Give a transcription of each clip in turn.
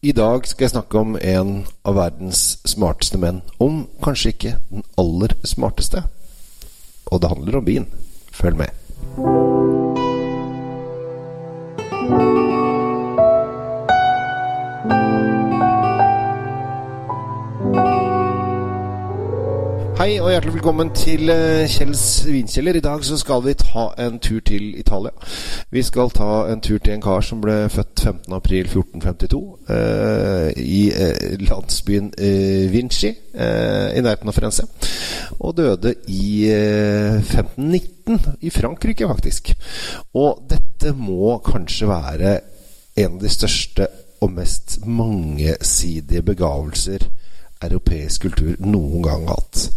I dag skal jeg snakke om en av verdens smarteste menn. Om kanskje ikke den aller smarteste. Og det handler om vin. Følg med. Hei og hjertelig velkommen til eh, Kjells vinkjeller. I dag så skal vi ta en tur til Italia. Vi skal ta en tur til en kar som ble født 15.4.1452 eh, i eh, landsbyen eh, Vinci eh, i nærheten av Firenze. Og døde i 1519 eh, i Frankrike, faktisk. Og dette må kanskje være en av de største og mest mangesidige begavelser europeisk kultur noen gang hatt.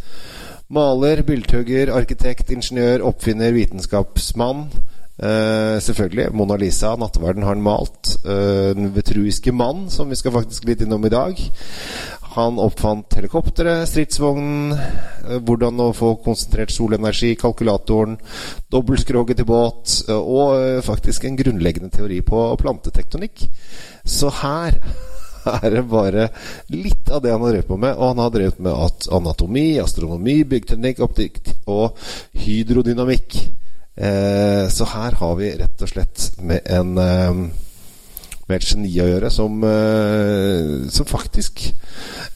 Maler, bylthugger, arkitekt, ingeniør, oppfinner, vitenskapsmann. Uh, selvfølgelig. Mona Lisa, nattverden, har han malt. Uh, den vetruiske mann, som vi skal faktisk litt innom i dag. Han oppfant helikopteret, stridsvognen, uh, hvordan å få konsentrert solenergi, kalkulatoren, dobbeltskroget til båt, og faktisk en grunnleggende teori på plantetektonikk. Så her er det bare litt av det han har drevet på med. Og han har drevet med anatomi, astronomi, byggteknikk, optikk og hydrodynamikk. Eh, så her har vi rett og slett med en eh, med et geni å gjøre som, eh, som faktisk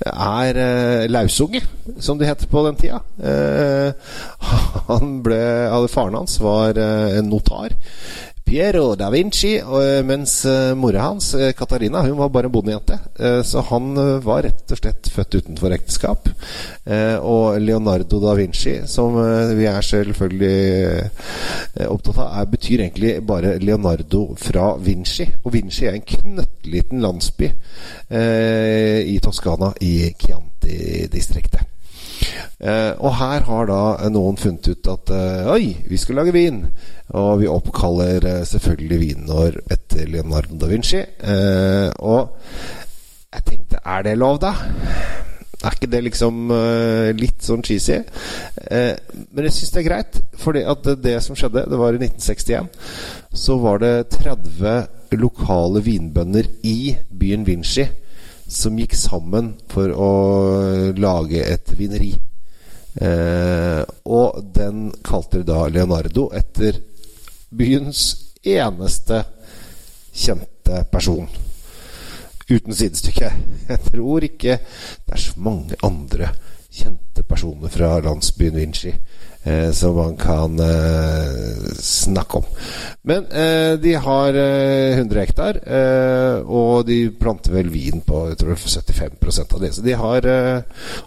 er eh, lausunge, som det het på den tida. Eh, han ble, Faren hans var eh, en notar Piero da Vinci, eh, mens eh, mora hans, Katarina, eh, hun var bare en bondejente. Så han var rett og slett født utenfor ekteskap. Og Leonardo da Vinci, som vi er selvfølgelig opptatt av, er, betyr egentlig bare Leonardo fra Vinci. Og Vinci er en knøttliten landsby i Toskana, i Chianti-distriktet. Eh, og her har da noen funnet ut at eh, oi, vi skal lage vin. Og vi oppkaller eh, selvfølgelig vinen etter Leonardo da Vinci. Eh, og jeg tenkte, er det lov, da? Er ikke det liksom uh, litt sånn cheesy? Men jeg syns det er greit. Fordi at det, som skjedde, det var i 1961. Så var det 30 lokale vinbønder i byen Vinci som gikk sammen for å lage et vineri. Eh, og den kalte de da Leonardo etter byens eneste kjente person. Uten sidestykke. Jeg tror ikke det er så mange andre kjente personer fra landsbyen Vinci eh, som man kan eh, snakke om. Men eh, de har 100 eh, hektar, eh, og de planter vel vin på jeg tror 75% av det. Så de har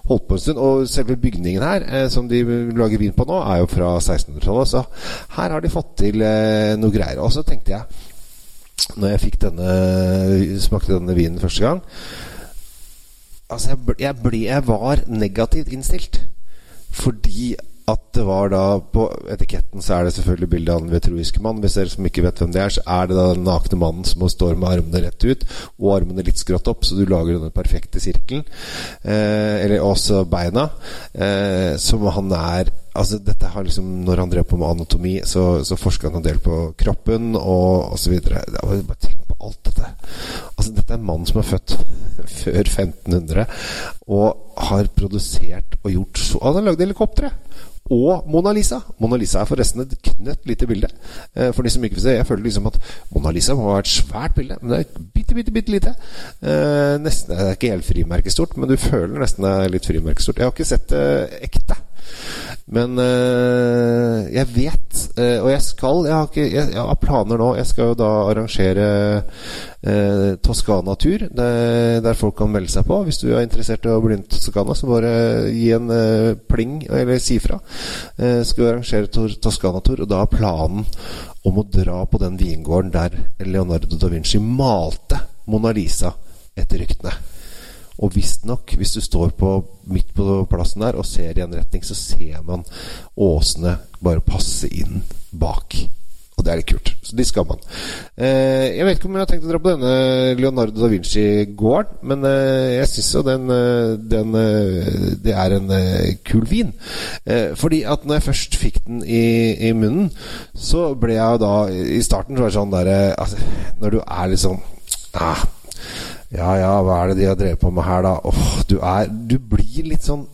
holdt på en stund. Og selve bygningen her, som de lager vin på nå, er jo fra 1600-tallet. Så her har de fått til noe greier. Og så tenkte jeg, når jeg denne, smakte denne vinen første gang Altså, jeg, jeg, ble, jeg var negativt innstilt. Fordi at det var da På etiketten så er det selvfølgelig bilde av den vetruiske mann. Hvis dere som ikke vet hvem det er, så er det da den nakne mannen som står med armene rett ut og armene litt skrått opp, så du lager denne perfekte sirkelen. Eh, eller også beina. Eh, som han er Altså dette har liksom Når han drev på med anatomi, så, så forska han en del på kroppen og osv. Bare tenk på alt dette. Altså Dette er en mann som er født før 1500 og har produsert og gjort så Han har lagd helikoptre! Og Mona Lisa. Mona Lisa er forresten et knøtt lite bilde. Eh, for de som ikke vil se, jeg føler liksom at Mona Lisa må være et svært bilde, men det er bitte, bitte, bitte lite. Eh, nesten, det er ikke helt frimerkestort, men du føler nesten det er litt frimerkestort. Jeg har ikke sett det ekte. Men øh, jeg vet, øh, og jeg skal Jeg har, ikke, jeg, jeg har planer nå. Jeg skal jo da arrangere øh, Toskana-tur, der folk kan melde seg på. Hvis du er interessert i å bli med Toskana, så bare gi en pling, eller si fra. skal vi arrangere Toskana-tur, og da er planen om å dra på den vingården der Leonardo da Vinci malte Mona Lisa, etter ryktene. Og visstnok, hvis du står på, midt på plassen der og ser i en retning, så ser man åsene bare passe inn bak. Og det er litt kult. Så de skal man. Eh, jeg vet ikke om jeg har tenkt å dra på denne Leonardo da Vinci-gården, men eh, jeg syns jo den, eh, den, eh, Det er en eh, kul vin. Eh, fordi at når jeg først fikk den i, i, munnen, så ble jeg jo da I starten så var det sånn derre altså, Når du er litt sånn ah, Ja ja, hva er det de har drevet på med her, da? Åh, du er Du blir litt sånn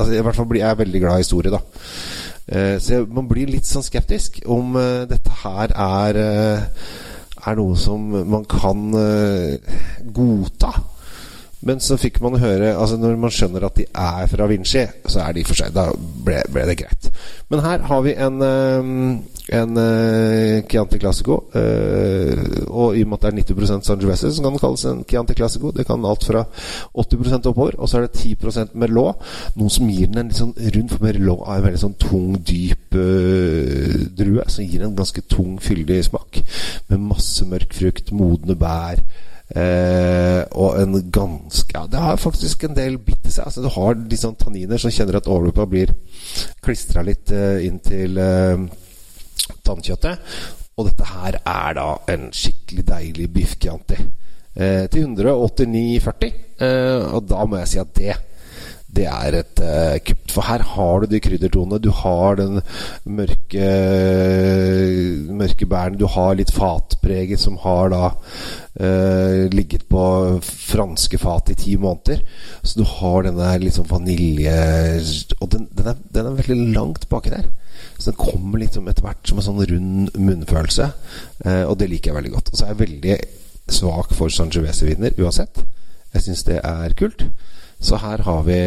Altså, I hvert fall blir jeg veldig glad i historie, da. Eh, så man blir litt sånn skeptisk om eh, dette her er eh, Er noe som man kan eh, godta. Men så fikk man høre Altså Når man skjønner at de er fra Vinci, så er de for seg. Da ble, ble det greit. Men her har vi en, eh, en uh, Chianti Classico. Uh, og i og med at det er 90% Sangiovese, så kan kalles en Chianti Classico. Det kan alt fra 80% oppover. Og så er det 10 Merlot. Noe som gir den en litt sånn rund For Merlot er en veldig sånn tung, dyp uh, drue. Som gir en ganske tung, fyldig smak. Med masse mørk frukt, modne bær. Eh, og en ganske ja, Det har faktisk en del bitt i seg. Altså, du har de sånn tanniner som kjenner at overløpet blir klistra litt eh, inn til eh, tannkjøttet. Og dette her er da en skikkelig deilig biff. Eh, til 189,40. Eh, og da må jeg si at det det er et uh, kupp. For her har du de kryddertonene. Du har den mørke mørke bæren. Du har litt fatpreget som har da uh, ligget på franske fat i ti måneder. Så du har denne sånn vanilje Og den, den, er, den, er, veldig langt baki der. Så den kommer liksom etter hvert som en sånn rund munnfølelse. Uh, og det liker jeg veldig godt. Og så er jeg veldig svak for Sangiovese-viner uansett. Jeg syns det er kult. Så her har vi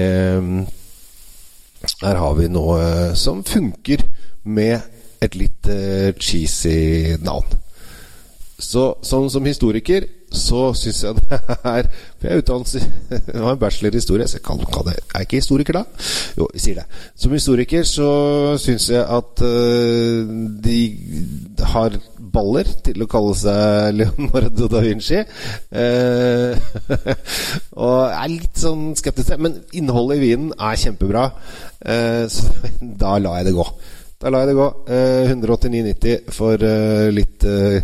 Her har vi noe som funker med et litt uh, cheesy navn. Så sånn som historiker så syns jeg det er For jeg er utdannet Jeg har en bachelor i historie, så jeg kan, kan det. Er jeg ikke historiker da? Jo, jeg sier det. Som historiker så syns jeg at uh, de har baller til å kalle seg Leonardo da Vinci. Uh, og er litt sånn skeptisk til Men innholdet i vinen er kjempebra, uh, så da lar jeg det gå. Da lar jeg det gå. Eh, 189,90 for eh, litt eh,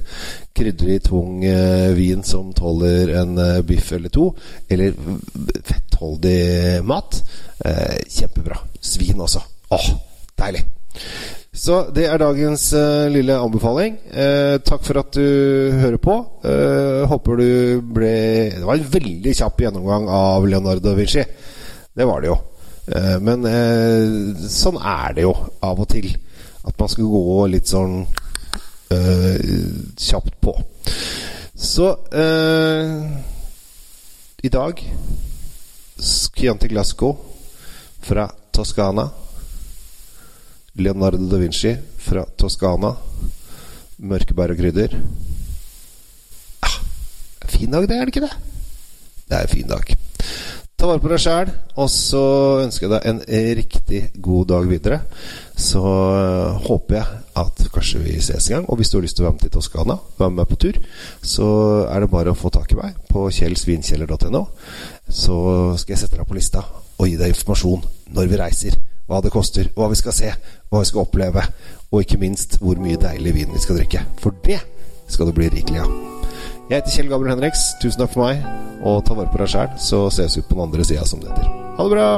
krydrig, tung eh, vin som tåler en eh, biff eller to. Eller fettholdig mat. Eh, kjempebra. Svin også. Åh, deilig. Så det er dagens uh, lille anbefaling. Uh, takk for at du hører på. Uh, håper du ble Det var en veldig kjapp gjennomgang av Leonardo Vinci. Det var det jo. Men sånn er det jo av og til. At man skal gå litt sånn kjapt på. Så i dag Chianti Glasgow fra Toskana. Leonardo da Vinci fra Toskana. Mørkebær og krydder. Ah, fin dag, det, er det ikke det? Det er en fin dag. Ta vare på deg sjæl, og så ønsker jeg deg en riktig god dag videre. Så uh, håper jeg at kanskje vi ses en gang. Og hvis du har lyst til å være med til Toskana, være med på tur, så er det bare å få tak i meg på kjellsvinkjeller.no. Så skal jeg sette deg på lista og gi deg informasjon når vi reiser hva det koster, hva vi skal se, hva vi skal oppleve, og ikke minst hvor mye deilig vin vi skal drikke. For det skal det bli rikelig av. Jeg heter Kjell Gabriel Henriks. Tusen takk for meg, og ta vare på deg sjæl, så ses vi på den andre sida, som det heter. Ha det bra!